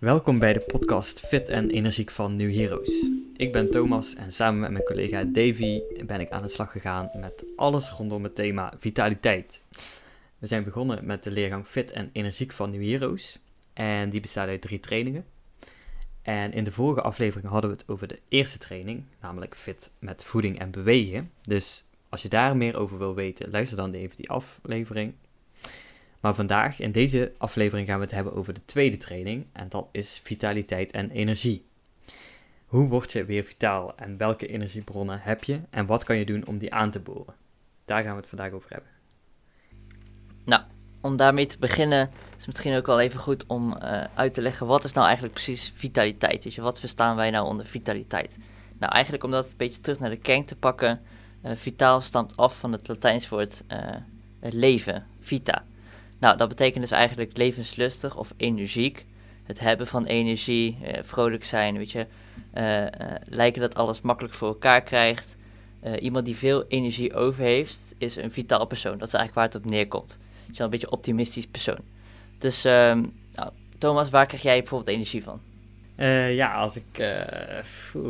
Welkom bij de podcast Fit en Energiek van New Heroes. Ik ben Thomas en samen met mijn collega Davy ben ik aan de slag gegaan met alles rondom het thema vitaliteit. We zijn begonnen met de leergang Fit en Energiek van New Heroes en die bestaat uit drie trainingen. En in de vorige aflevering hadden we het over de eerste training, namelijk fit met voeding en bewegen. Dus als je daar meer over wil weten, luister dan even die aflevering. Maar vandaag, in deze aflevering, gaan we het hebben over de tweede training. En dat is vitaliteit en energie. Hoe word je weer vitaal en welke energiebronnen heb je en wat kan je doen om die aan te boren? Daar gaan we het vandaag over hebben. Nou, om daarmee te beginnen is het misschien ook wel even goed om uh, uit te leggen wat is nou eigenlijk precies vitaliteit. Dus wat verstaan wij nou onder vitaliteit? Nou, eigenlijk om dat een beetje terug naar de kern te pakken. Uh, vitaal stamt af van het Latijns woord uh, leven, vita. Nou, dat betekent dus eigenlijk levenslustig of energiek. Het hebben van energie, vrolijk zijn, weet je. lijken dat alles makkelijk voor elkaar krijgt. iemand die veel energie over heeft, is een vitaal persoon. Dat is eigenlijk waar het op neerkomt. Dus een beetje optimistisch persoon. Dus um, nou, Thomas, waar krijg jij bijvoorbeeld energie van? Ja, als ik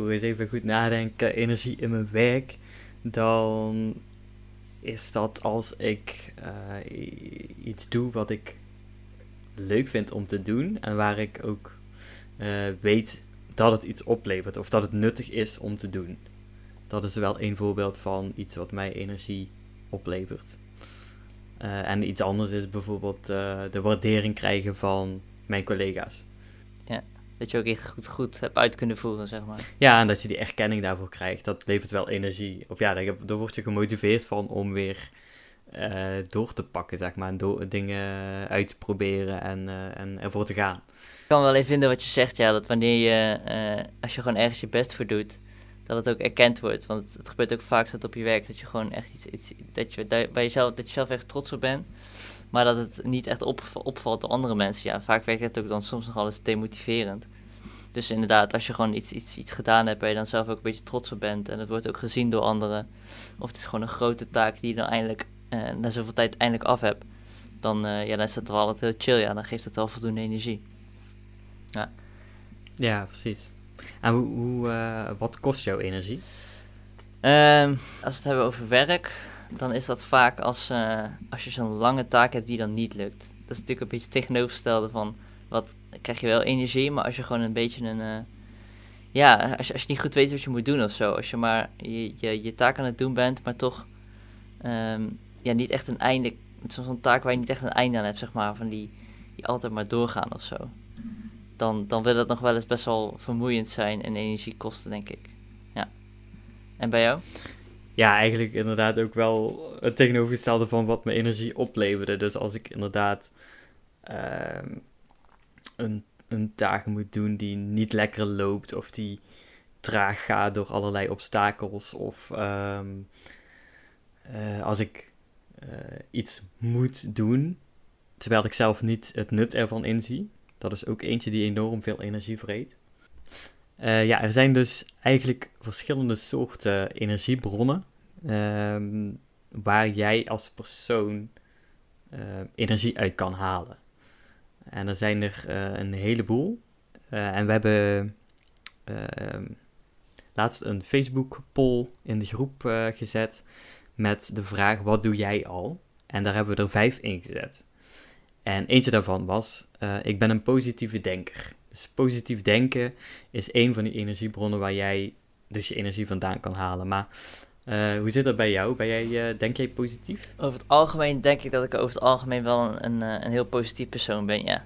eens even goed nadenk, energie in mijn werk, dan is dat als ik uh, iets doe wat ik leuk vind om te doen en waar ik ook weet dat het iets oplevert of dat het nuttig is om te doen. Dat is wel een voorbeeld van iets wat mij energie oplevert. Uh, en iets anders is bijvoorbeeld de waardering krijgen van mijn collega's. Dat je ook echt goed, goed hebt uit kunnen voeren, zeg maar. Ja, en dat je die erkenning daarvoor krijgt, dat levert wel energie. Of ja, daar, daar word je gemotiveerd van om weer uh, door te pakken, zeg maar. En door, dingen uit te proberen en, en ervoor te gaan. Ik kan wel even vinden wat je zegt, ja. Dat wanneer je, als je gewoon ergens je best voor doet dat het ook erkend wordt. Want het, gebeurt ook vaak dat op je werk dat je gewoon echt iets, iets dat je dat, bij jezelf, dat je zelf echt trots op bent. Maar dat het niet echt op, opvalt door andere mensen. Ja, vaak werkt het ook dan soms nogal eens demotiverend. Dus inderdaad, als je gewoon iets, iets, iets gedaan hebt waar je dan zelf ook een beetje trots op bent. En het wordt ook gezien door anderen. Of het is gewoon een grote taak die je dan eindelijk eh, na zoveel tijd eindelijk af hebt. Dan, uh, ja, dan is het wel altijd heel chill. Ja, dan geeft het wel voldoende energie. Ja, ja precies. En hoe, uh, wat kost jouw energie? Um, als we het hebben over werk, dan is dat vaak als, uh, als je zo'n lange taak hebt die dan niet lukt. Dat is natuurlijk een beetje het tegenovergestelde van, wat krijg je wel energie, maar als je gewoon een beetje een... Uh, ja, als je, als je niet goed weet wat je moet doen of zo. Als je maar je, je, je taak aan het doen bent, maar toch um, ja, niet echt een einde... Zo'n taak waar je niet echt een einde aan hebt, zeg maar. Van die, die altijd maar doorgaan of zo dan, dan wil dat nog wel eens best wel vermoeiend zijn en energie kosten, denk ik. Ja. En bij jou? Ja, eigenlijk inderdaad ook wel het tegenovergestelde van wat mijn energie opleverde. Dus als ik inderdaad uh, een, een taak moet doen die niet lekker loopt of die traag gaat door allerlei obstakels of um, uh, als ik uh, iets moet doen terwijl ik zelf niet het nut ervan inzie, dat is ook eentje die enorm veel energie vreet. Uh, ja, er zijn dus eigenlijk verschillende soorten energiebronnen um, waar jij als persoon uh, energie uit kan halen. En er zijn er uh, een heleboel. en we hebben ehm, laatst een Facebook poll in de groep gezet met de vraag: wat doe jij al? En daar hebben we er vijf in gezet. En eentje daarvan was, uh, ik ben een positieve denker. Dus positief denken is een van die energiebronnen waar jij dus je energie vandaan kan halen. Maar uh, hoe zit dat bij jou? Ben jij, uh, denk jij positief? Over het algemeen denk ik dat ik over het algemeen wel een, een, een heel positief persoon ben, ja.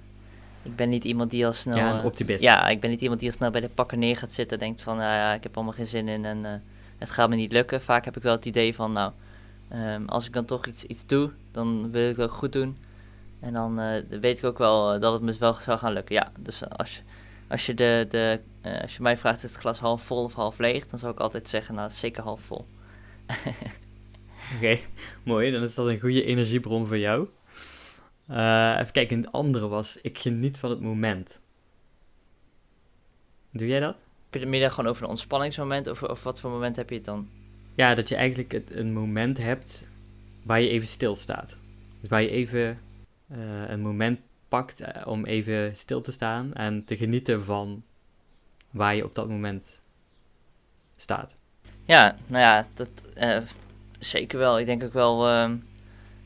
Ik ben niet iemand die al snel... Ja, een optimist. ja, ik ben niet iemand die al snel bij de pakken neer gaat zitten en denkt van, nou ja, ik heb allemaal geen zin in en het gaat me niet lukken. Vaak heb ik wel het idee van, nou, um, als ik dan toch iets, iets doe, dan wil ik het ook goed doen. En dan uh, weet ik ook wel eh, dat het me wel zou gaan lukken. Ja, dus als, als, je, de, de, uh, als je mij vraagt, is het glas half vol of half leeg? Dan zou ik altijd zeggen, nou, zeker half vol. Oké, okay, mooi. Dan is dat een goede energiebron voor jou. Uh, even kijken, de andere was, ik geniet van het moment. Doe jij dat? Heb je het gewoon over een ontspanningsmoment? Of, of wat voor moment heb je het dan? Ja, dat je eigenlijk het, een moment hebt waar je even stilstaat. Dus waar je even uh, een moment pakt eh, om even stil te staan en te genieten van waar je op dat moment staat. Ja, nou ja, dat uh, zeker wel. Ik denk ook wel, ehm,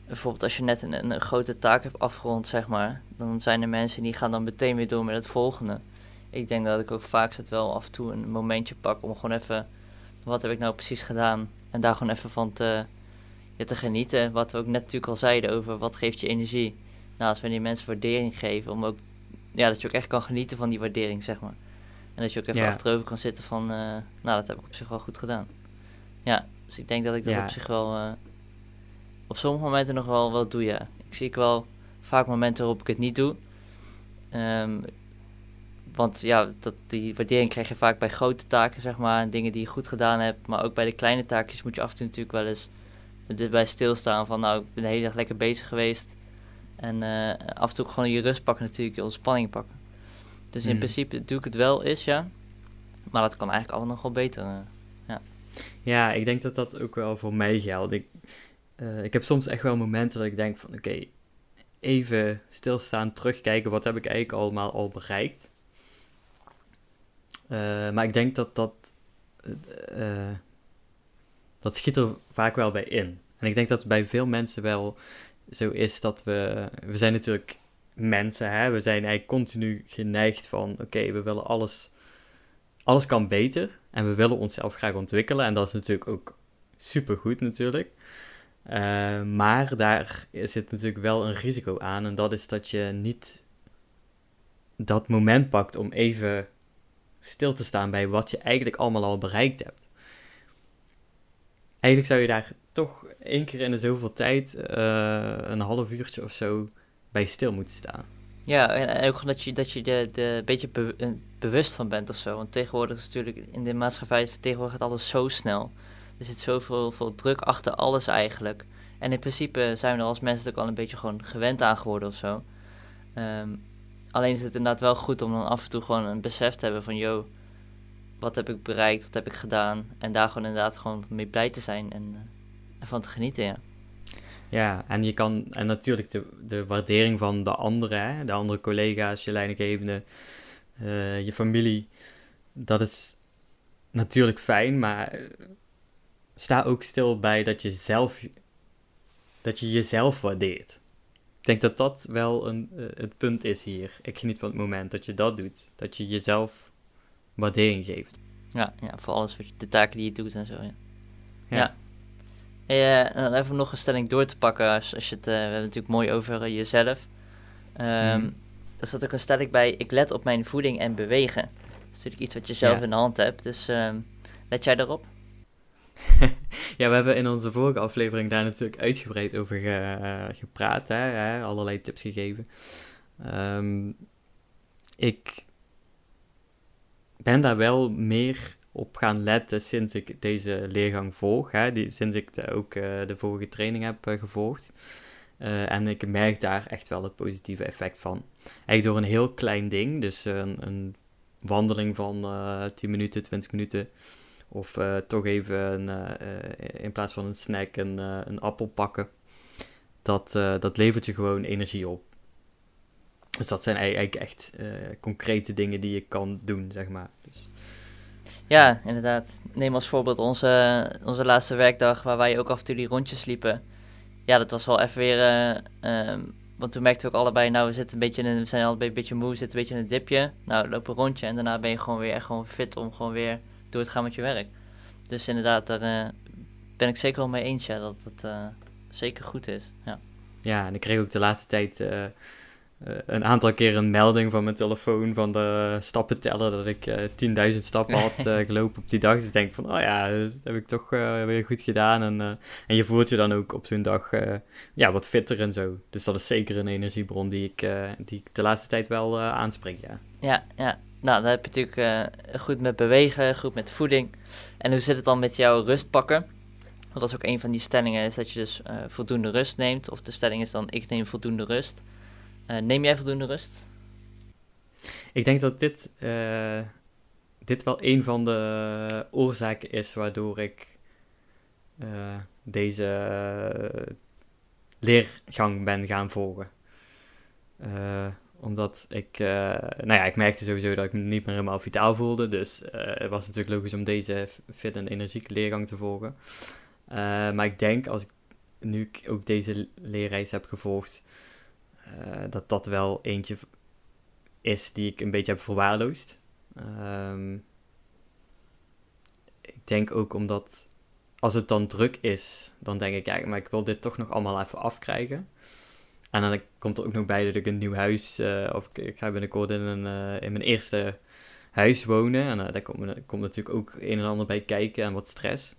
bijvoorbeeld als je net een, een, grote taak hebt afgerond, zeg maar, dan zijn er mensen die gaan dan meteen weer door met het volgende. Ik denk dat ik ook vaak zet wel af en toe een momentje pak om gewoon even, wat heb ik nou precies gedaan? En daar gewoon even van te genieten. Wat we ook net natuurlijk al zeiden over wat geeft je energie. Nou, als we die mensen waardering geven, om ook, ja, dat je ook echt kan genieten van die waardering, zeg maar. En dat je ook even achterover kan zitten van, uh, nou, dat heb ik op zich wel goed gedaan. Ja, dus ik denk dat ik dat op zich wel, uh, op sommige momenten nog wel, wel doe, ja. Ik zie ik wel vaak momenten waarop ik het niet doe. Um, want ja, dat, die waardering krijg je vaak bij grote taken, zeg maar, en dingen die je goed gedaan hebt. Maar ook bij de kleine taakjes moet je af en toe natuurlijk wel eens dit bij stilstaan van, nou, ik ben de hele dag lekker bezig geweest. En uh, af en toe gewoon je rust pakken natuurlijk, je ontspanning pakken. Dus in mhm. principe doe ik het wel eens, ja. Maar dat kan eigenlijk allemaal nog wel beter, uh, ja. Ja, ik denk dat dat ook wel voor mij geldt. Ik, uh, ik heb soms echt wel momenten dat ik denk van, oké, even stilstaan, terugkijken, wat heb ik eigenlijk allemaal al bereikt? Uh, maar ik denk dat dat, uh, dat schiet er vaak wel bij in. En ik denk dat het bij veel mensen wel zo is dat we, we zijn natuurlijk mensen, hè? we zijn eigenlijk continu geneigd van, oké, we willen alles, alles kan beter en we willen onszelf graag ontwikkelen en dat is natuurlijk ook supergoed natuurlijk. Uh, maar daar zit natuurlijk wel een risico aan en dat is dat je niet dat moment pakt om even stil te staan bij wat je eigenlijk allemaal al bereikt hebt. Eigenlijk zou je daar toch één keer in de zoveel tijd, uh, een half uurtje of zo, bij stil moeten staan. Ja, en ook dat je, dat je de, de beetje bewust van bent of zo. Want tegenwoordig is natuurlijk in de maatschappij tegenwoordig gaat alles zo snel. Er zit zoveel veel druk achter alles eigenlijk. En in principe zijn we er als mensen ook al een beetje gewoon gewend aan geworden of zo. Um, Alleen is het inderdaad wel goed om dan af en toe gewoon een besef te hebben van, yo, wat heb ik bereikt, wat heb ik gedaan? En daar gewoon inderdaad gewoon mee blij te zijn en uh, ervan te genieten, ja. Ja, en je kan, en natuurlijk de, de waardering van de anderen, de andere collega's, je leidinggevende, uh, je familie, dat is natuurlijk fijn, maar eh, sta ook stil bij dat je zelf, dat je jezelf waardeert. Ik denk dat dat wel een, het punt is hier. Ik geniet van het moment dat je dat doet. Dat je jezelf waardering geeft. Ja, ja voor alles wat je, de taken die je doet en zo. Ja. ja. ja. dan even nog een stelling door te pakken. Als, als je het, uh, we hebben het natuurlijk mooi over uh, jezelf. Um, mm. Er zat ook een stelling bij: ik let op mijn voeding en bewegen. Dat is natuurlijk iets wat je zelf in de hand hebt. Dus um, let jij daarop? ja, we hebben in onze vorige aflevering daar natuurlijk uitgebreid over ge, gepraat, hè, hè, allerlei tips gegeven. Um, ik ben daar wel meer op gaan letten sinds ik deze leergang volg, hè, die, sinds ik ook uh, de vorige training heb uh, gevolgd. Uh, en ik merk daar echt wel het positieve effect van. Eigenlijk door een heel klein ding, dus een, een wandeling van 10 minuten, 20 minuten, of toch even een, in plaats van een snack een, een appel pakken. Dat, dat levert je gewoon energie op. Dus dat zijn eigenlijk echt concrete dingen die je kan doen, zeg maar. Dus. Ja, inderdaad. Neem als voorbeeld onze, onze laatste werkdag, waar wij ook af en toe die rondjes liepen. Ja, dat was wel even weer. Um, want toen merkten we ook allebei, nou, we, zitten een beetje in, we zijn allebei een beetje moe, we zitten een beetje in een dipje. Nou, loop een rondje en daarna ben je gewoon weer echt gewoon fit om gewoon weer door het gaan met je werk. Dus inderdaad, daar uh, ben ik zeker wel mee eens, ja, dat het zeker goed is. Ja. ja, en ik kreeg ook de laatste tijd een aantal keer een melding van mijn telefoon van de stappen tellen dat ik 10.000 stappen had gelopen op die dag. Dus ik denk van, oh ja, dat heb ik toch weer goed gedaan. En, en je voelt je dan ook op zo'n dag ja, wat fitter en zo. Dus dat is zeker een energiebron die ik, die ik de laatste tijd wel aanspreek, ja. Ja, ja, nou, dan heb je natuurlijk uh, goed met bewegen, goed met voeding. En hoe zit het dan met jouw rust pakken? Want dat is ook een van die stellingen, is dat je dus uh, voldoende rust neemt. Of de stelling is dan, ik neem voldoende rust. Uh, neem jij voldoende rust? Ik denk dat dit, dit wel een van de oorzaken is waardoor ik deze leergang ben gaan volgen. omdat ik, nou ja, ik merkte sowieso dat ik me niet meer helemaal vitaal voelde. Dus het was natuurlijk logisch om deze fit en energieke leergang te volgen. maar ik denk als ik nu ik ook deze leerreis heb gevolgd, dat dat wel eentje is die ik een beetje heb verwaarloosd. Um, ik denk ook omdat als het dan druk is, dan denk ik, ja, maar ik wil dit toch nog allemaal even afkrijgen. En dan komt er ook nog bij dat ik een nieuw huis, uh, of ik, ga binnenkort in, een, uh, in mijn eerste huis wonen. En daar komt, komt natuurlijk ook een en ander bij kijken en wat stress.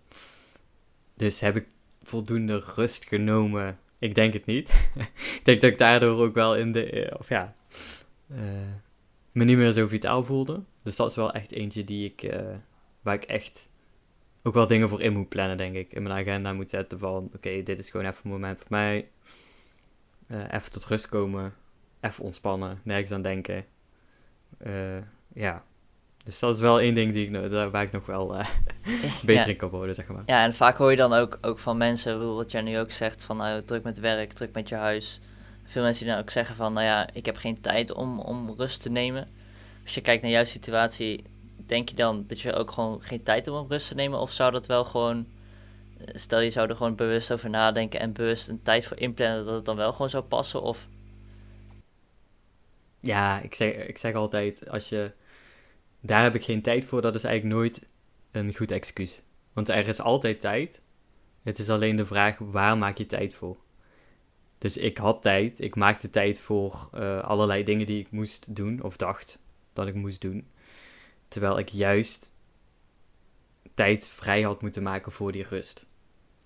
Dus heb ik voldoende rust genomen? Ik denk het niet. ik denk dat ik daardoor ook wel in de, of ja, me niet meer zo vitaal voelde. Dus dat is wel echt eentje die ik, waar ik echt ook wel dingen voor in moet plannen, denk ik. In mijn agenda moet zetten van, oké, dit is gewoon even een moment voor mij. Uh, even tot rust komen. Even ontspannen. Nergens aan denken. Uh, ja. Dus dat is wel één ding die ik, daar waar ik nog wel uh, beter in kan worden, zeg maar. Ja, en vaak hoor je dan ook, ook van mensen, wat jij nu ook zegt, van nou, druk met werk, druk met je huis. Veel mensen die dan ook zeggen van, nou ja, ik heb geen tijd om, om rust te nemen. Als je kijkt naar jouw situatie, denk je dan dat je ook gewoon geen tijd hebt om rust te nemen? Of zou dat wel gewoon, eh, stel je zou er gewoon bewust over nadenken en bewust een tijd voor inplannen, dat het dan wel gewoon zou passen? Of... Ja, ik zeg, ik zeg altijd, als je, daar heb ik geen tijd voor, dat is eigenlijk nooit een goed excuus. Want er is altijd tijd. Het is alleen de vraag, waar maak je tijd voor? Dus ik had tijd, ik maakte tijd voor uh, allerlei dingen die ik moest doen, of dacht dat ik moest doen. Terwijl ik juist tijd vrij had moeten maken voor die rust.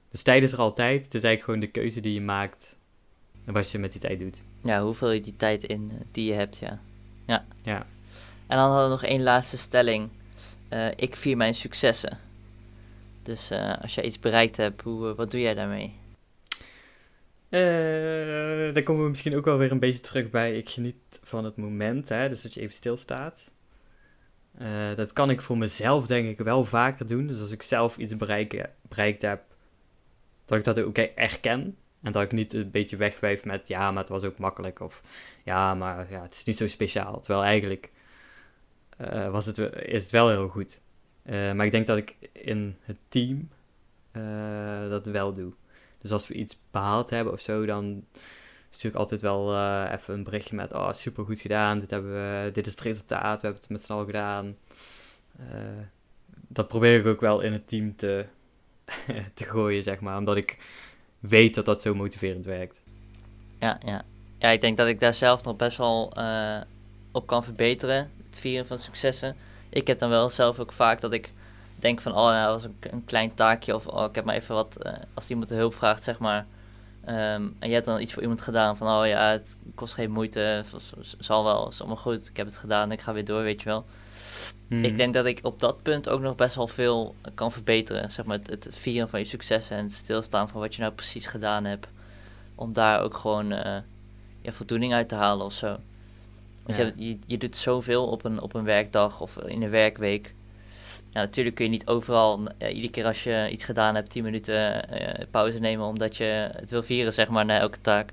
Dus tijd is er altijd. Het is eigenlijk gewoon de keuze die je maakt en wat je met die tijd doet. Ja, hoeveel je die tijd in eh, die je hebt, ja. Ja. ja. En dan hadden we nog één laatste stelling. Uh, ik vier mijn successen. Dus uh, als je iets bereikt hebt, hoe, wat doe jij daarmee? Uh, dan komen we misschien ook wel weer een beetje terug bij. Ik geniet van het moment, hè? dus dat je even stilstaat. Dat kan ik voor mezelf denk ik wel vaker doen. Dus als ik zelf iets bereiken, bereikt heb, dat ik dat ook erken. En dat ik niet een beetje wegwijf met ja, maar het was ook makkelijk. Of ja, maar ja, het is niet zo speciaal. Terwijl eigenlijk uh, was het, is het wel heel goed. Uh, maar ik denk dat ik in het team dat wel doe. Dus als we iets behaald hebben of zo, dan stuur ik altijd wel even een berichtje met, oh, super goed gedaan, dit, hebben we, dit is het resultaat, we hebben het met z'n allen gedaan. Dat probeer ik ook wel in het team te, te gooien, zeg maar, omdat ik weet dat dat zo motiverend werkt. Ja, ja. ja ik denk dat ik daar zelf nog best wel op kan verbeteren, het vieren van successen. Ik heb dan wel zelf ook vaak dat ik denk van, oh, nou, dat was een, een klein taakje, of oh, ik heb maar even wat, als iemand de hulp vraagt, zeg maar Um, en je hebt dan iets voor iemand gedaan van, oh ja, het kost geen moeite, zal wel, is allemaal goed, ik heb het gedaan, ik ga weer door, weet je wel. Ik mhm. denk dat ik op dat punt ook nog best wel veel kan verbeteren. Zeg maar het, het vieren van je successen en het stilstaan van wat je nou precies gedaan hebt. Om daar ook gewoon uh, ja, voldoening uit te halen of zo. Dus je, je, je, doet zoveel op een, op een werkdag of in een werkweek. Nou, natuurlijk kun je niet overal, uh, iedere keer als je iets gedaan hebt, 10 minuten uh, pauze nemen omdat je het wil vieren, zeg maar, na elke taak.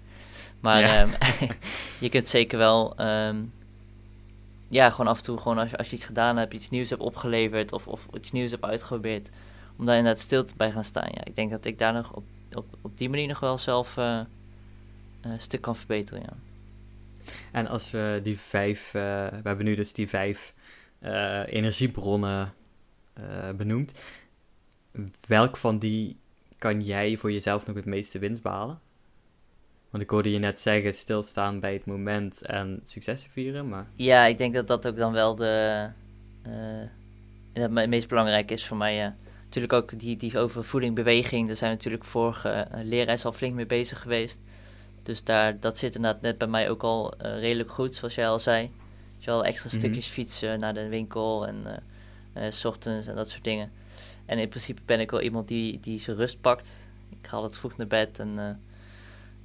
Maar um, je kunt zeker wel, um, ja, gewoon af en toe, gewoon als, je, als je iets gedaan hebt, iets nieuws hebt opgeleverd of, of iets nieuws hebt uitgeprobeerd, om daar inderdaad stil bij gaan staan. Ja, ik denk dat ik daar nog op, op, op die manier nog wel zelf uh, een stuk kan verbeteren, ja. En als we die vijf, we hebben nu dus die vijf energiebronnen uh, benoemd. Welk van die kan jij voor jezelf nog het meeste winst behalen? Want ik hoorde je net zeggen, stilstaan bij het moment en successen vieren, maar... Ja, ik denk dat dat ook dan wel de... Uh, het meest belangrijk is voor mij. Natuurlijk ook die, die over voeding, beweging, daar zijn we natuurlijk vorige uh, al flink mee bezig geweest. Dus daar, dat zit inderdaad net bij mij ook al uh, redelijk goed, zoals jij al zei. Dus al extra mm -hmm. stukjes fietsen naar de winkel en uh, s ochtends en dat soort dingen. En in principe ben ik wel iemand die, die zijn rust pakt. Ik ga altijd vroeg naar bed. En, uh,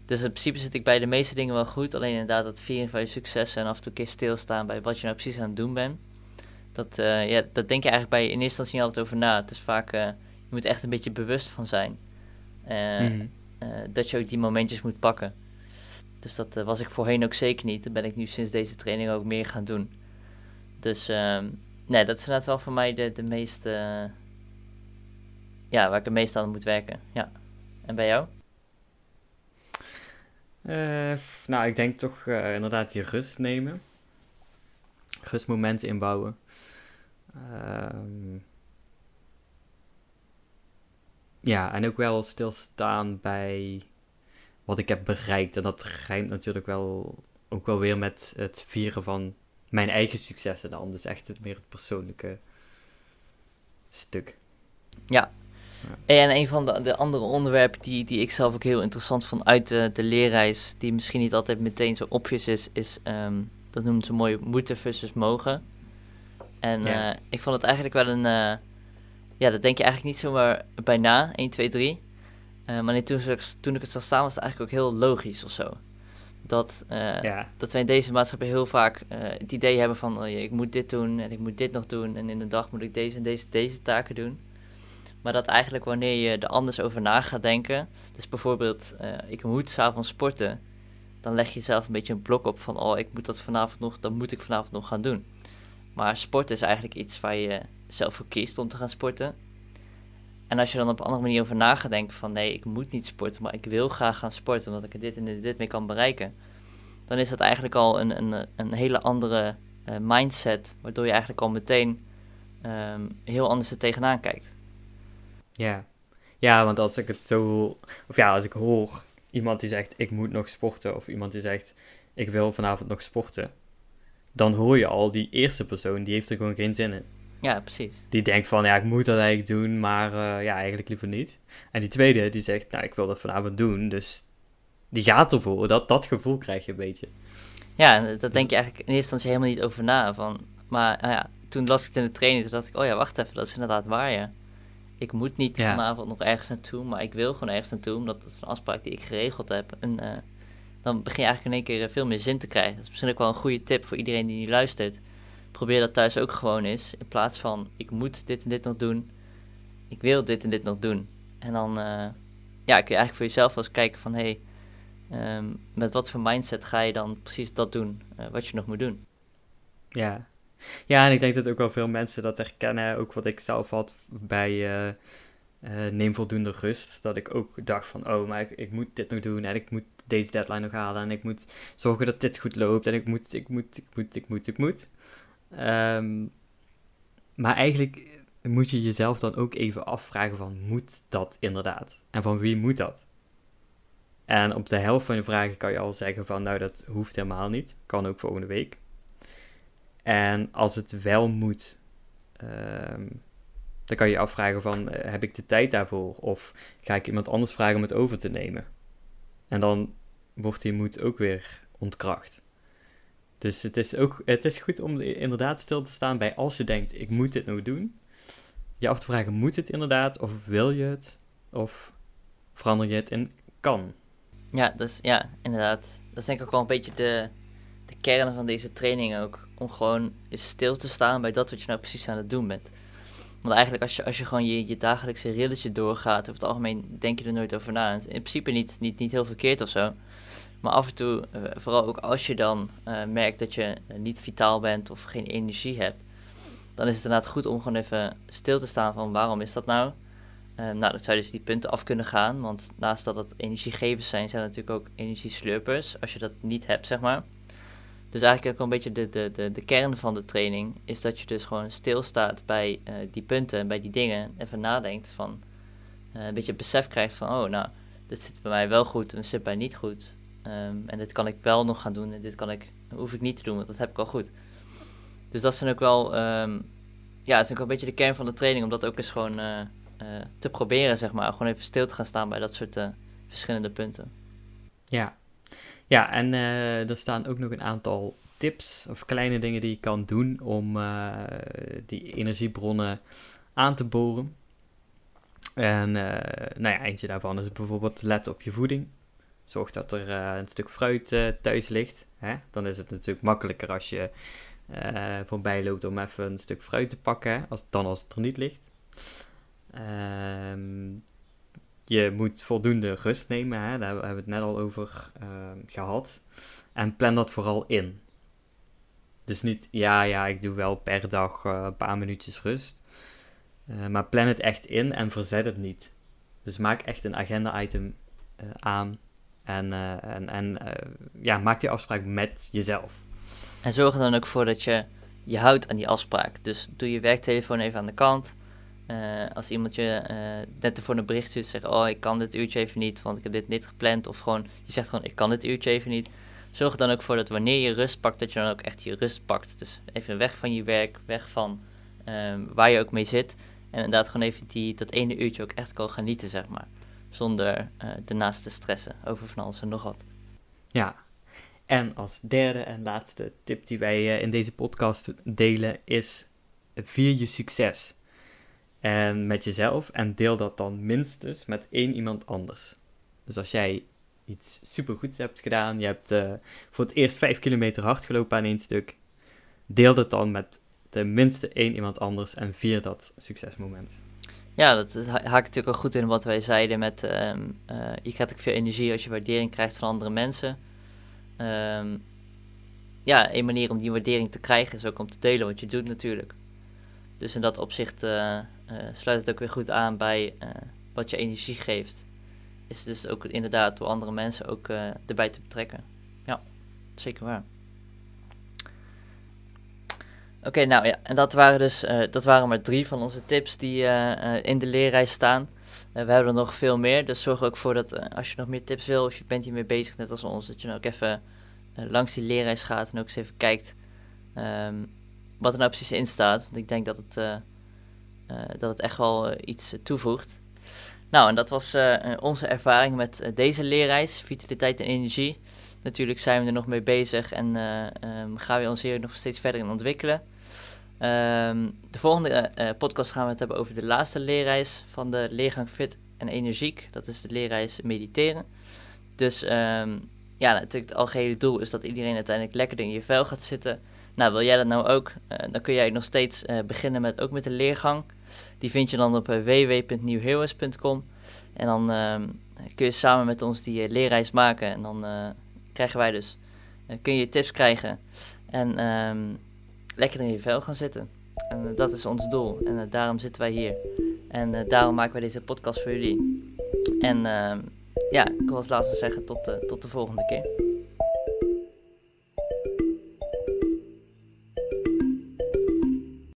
dus in principe zit ik bij de meeste dingen wel goed. Alleen inderdaad dat vieren van je successen en af en toe een keer stilstaan bij wat je nou precies aan het doen bent. Dat, uh, ja, dat denk je eigenlijk bij in eerste instantie niet altijd over na. Het is vaak, je moet echt een beetje bewust van zijn. Mm. dat je ook die momentjes moet pakken. Dus dat was ik voorheen ook zeker niet. Dat ben ik nu sinds deze training ook meer gaan doen. Dus ehm, nee, dat is inderdaad wel voor mij de, de meeste... ja, waar ik het meest aan moet werken. Ja. En bij jou? nou, ik denk toch inderdaad die rust nemen. Rustmomenten inbouwen. Ehm, ja, en ook wel stilstaan bij wat ik heb bereikt. En dat rijmt natuurlijk wel ook wel weer met het vieren van mijn eigen successen dan. Dus echt het meer het persoonlijke stuk. Ja. En een van de, de, andere onderwerpen die, die ik zelf ook heel interessant vond uit de, de leerreis, die misschien niet altijd meteen zo obvious is, is, um, dat noemen ze mooi, moeten versus mogen. En ja. uh, ik vond het eigenlijk wel een, uh, ja, dat denk je eigenlijk niet zomaar bij na, 1, 2, 3. Uh, maar toen, toen ik het zag staan was het eigenlijk ook heel logisch of zo. Dat, uh, ja. dat wij in deze maatschappij heel vaak uh, het idee hebben van... Oh, ik moet dit doen en ik moet dit nog doen... en in de dag moet ik deze en deze, deze taken doen. Maar dat eigenlijk wanneer je er anders over na gaat denken... dus bijvoorbeeld, ik moet s'avonds sporten... dan leg je zelf een beetje een blok op van... oh, ik moet dat vanavond nog, dan moet ik vanavond nog gaan doen. Maar sport is eigenlijk iets waar je zelf voor kiest om te gaan sporten... En als je dan op een andere manier over na denken van nee, ik moet niet sporten, maar ik wil graag gaan sporten omdat ik er dit en dit, mee kan bereiken. Dan is dat eigenlijk al een, een, een hele andere uh, mindset, waardoor je eigenlijk al meteen um, heel anders er tegenaan kijkt. Ja. ja, want als ik het zo, of ja, als ik hoor iemand die zegt ik moet nog sporten, of iemand die zegt ik wil vanavond nog sporten, dan hoor je al die eerste persoon, die heeft er gewoon geen zin in. Ja, precies. Die denkt van, ja, ik moet dat eigenlijk doen, maar uh, ja, eigenlijk liever niet. En die tweede, die zegt, nou, ik wil dat vanavond doen, dus die gaat ervoor. Dat, dat gevoel krijg je een beetje. Ja, dat dus... denk je eigenlijk in eerste instantie helemaal niet over na. Van, maar nou ja, toen las ik het in de training, toen dacht ik, oh ja, wacht even, dat is inderdaad waar, ja. Ik moet niet ja. vanavond nog ergens naartoe, maar ik wil gewoon ergens naartoe, omdat dat is een afspraak die ik geregeld heb. En uh, dan begin je eigenlijk in één keer veel meer zin te krijgen. Dat is misschien ook wel een goede tip voor iedereen die nu luistert probeer dat thuis ook gewoon eens. In plaats van ik moet dit en dit nog doen. Ik wil dit en dit nog doen. En dan uh, ja, kun je eigenlijk voor jezelf wel eens kijken van hé, hey, um, met wat voor mindset ga je dan precies dat doen uh, wat je nog moet doen. Ja. ja, en ik denk dat ook wel veel mensen dat herkennen. Ook wat ik zelf had bij uh, Neem Voldoende Rust. Dat ik ook dacht van oh, maar ik, ik moet dit nog doen en ik moet deze deadline nog halen. En ik moet zorgen dat dit goed loopt. En ik moet, ik moet, ik moet, ik moet, ik moet. Um, maar eigenlijk moet je jezelf dan ook even afvragen van, moet dat inderdaad? En van wie moet dat? En op de helft van de vragen kan je al zeggen van, nou dat hoeft helemaal niet. Kan ook volgende week. En als het wel moet, um, dan kan je je afvragen van, uh, heb ik de tijd daarvoor? Of ga ik iemand anders vragen om het over te nemen? En dan wordt die moed ook weer ontkracht. Dus het is ook het is goed om inderdaad stil te staan bij als je denkt, ik moet dit nou doen. Je af te vragen, moet het inderdaad? Of wil je het? Of verander je het in kan? Ja, dus, ja, inderdaad. Dat is denk ik ook wel een beetje de, de kern van deze training ook. Om gewoon stil te staan bij dat wat je nou precies aan het doen bent. Want eigenlijk als je, als je gewoon je, je dagelijkse rilletje doorgaat, over het algemeen denk je er nooit over na. In principe niet, niet, niet heel verkeerd of zo. Maar af en toe, uh, vooral ook als je dan uh, merkt dat je niet vitaal bent of geen energie hebt, dan is het inderdaad goed om gewoon even stil te staan van waarom is dat nou? Nou, dat zou dus die punten af kunnen gaan, want naast dat het energiegevers zijn, zijn het natuurlijk ook energieslurpers, als je dat niet hebt, zeg maar. Dus eigenlijk ook een beetje de, de, de, de kern van de training is dat je dus gewoon stilstaat bij die punten en bij die dingen, even nadenkt van, een beetje besef krijgt van, oh nou, dit zit bij mij wel goed en dit zit bij mij niet goed. Um, en dit kan ik wel nog gaan doen en dit kan ik, hoef ik niet te doen, want dat heb ik al goed. Dus dat zijn ook wel, um, ja, het is ook een beetje de kern van de training, om dat ook eens gewoon uh, uh, te proberen, zeg maar. Gewoon even stil te gaan staan bij dat soort uh, verschillende punten. Ja, ja en er staan ook nog een aantal tips of kleine dingen die je kan doen om die energiebronnen aan te boren. En nou ja, eentje daarvan is bijvoorbeeld let op je voeding. Zorg dat er uh, een stuk fruit uh, thuis ligt. Hè? Dan is het natuurlijk makkelijker als je uh, voorbij loopt om even een stuk fruit te pakken, als, dan als het er niet ligt. Um, je moet voldoende rust nemen, hè? daar hebben we het net al over ehm, gehad. En plan dat vooral in. Dus niet, ja, ja, ik doe wel per dag eh, een paar minuutjes rust. Eh, maar plan het echt in en verzet het niet. Dus maak echt een agenda-item eh, aan. En, en, en ja, maak die afspraak met jezelf. En zorg er dan ook voor dat je je houdt aan die afspraak. Dus doe je werktelefoon even aan de kant. als iemand je net ervoor een bericht stuurt, zeg oh ik kan dit uurtje even niet, want ik heb dit niet gepland. Of gewoon, je zegt gewoon ik kan dit uurtje even niet zorg er dan ook voor dat wanneer je rust pakt, dat je dan ook echt je rust pakt. Dus even weg van je werk, weg van ehm, waar je ook mee zit. En inderdaad gewoon even die, dat ene uurtje ook echt kan genieten, zeg maar. Zonder uh, ernaast te stressen over van alles en nog wat. Ja, en als derde en laatste tip die wij eh, in deze podcast delen is vier je succes. En met jezelf en deel dat dan minstens met één iemand anders. Dus als jij iets supergoeds hebt gedaan. Je hebt uh, voor het eerst vijf kilometer hard gelopen aan één stuk. Deel dat dan met tenminste één iemand anders en vier dat succesmoment. Ja, dat haakt natuurlijk ook goed in wat wij zeiden met... Um, uh, je krijgt ook veel energie als je waardering krijgt van andere mensen. Um, ja, een manier om die waardering te krijgen is ook om te delen wat je doet natuurlijk. Dus in dat opzicht uh, sluit het ook weer goed aan bij wat je energie geeft is dus ook inderdaad door andere mensen ook erbij te betrekken. Ja, zeker waar. Oké, nou ja, en dat waren dus uh, dat waren maar drie van onze tips die uh, in de leerreis staan. we hebben er nog veel meer, dus zorg ook voor dat als je nog meer tips wil, of je bent hiermee bezig, net als ons, dat je dan ook even langs die leerreis gaat en ook eens even kijkt um, wat er nou precies in staat. Want ik denk dat het, dat het echt wel iets toevoegt. Nou, en dat was onze ervaring met deze leerreis, vitaliteit en energie. Natuurlijk zijn we er nog mee bezig en uh, um, gaan we ons hier nog steeds verder in ontwikkelen. Um, de volgende podcast gaan we het hebben over de laatste leerreis van de leergang Fit en Energiek. Dat is de leerreis mediteren. Dus um, ja, natuurlijk het algehele doel is dat iedereen uiteindelijk lekker in je vel gaat zitten. Nou, wil jij dat nou ook? dan kun jij nog steeds beginnen met, ook met de leergang. Die vind je dan op eh, www.newheroes.com. En dan ehm, kun je samen met ons die leerreis maken. En dan krijgen wij dus, kun je tips krijgen. En um, lekker in je vel gaan zitten. En dat is ons doel. En daarom zitten wij hier. En daarom maken wij deze podcast voor jullie. En ehm, ja, ik wil als laatste zeggen tot, tot de volgende keer.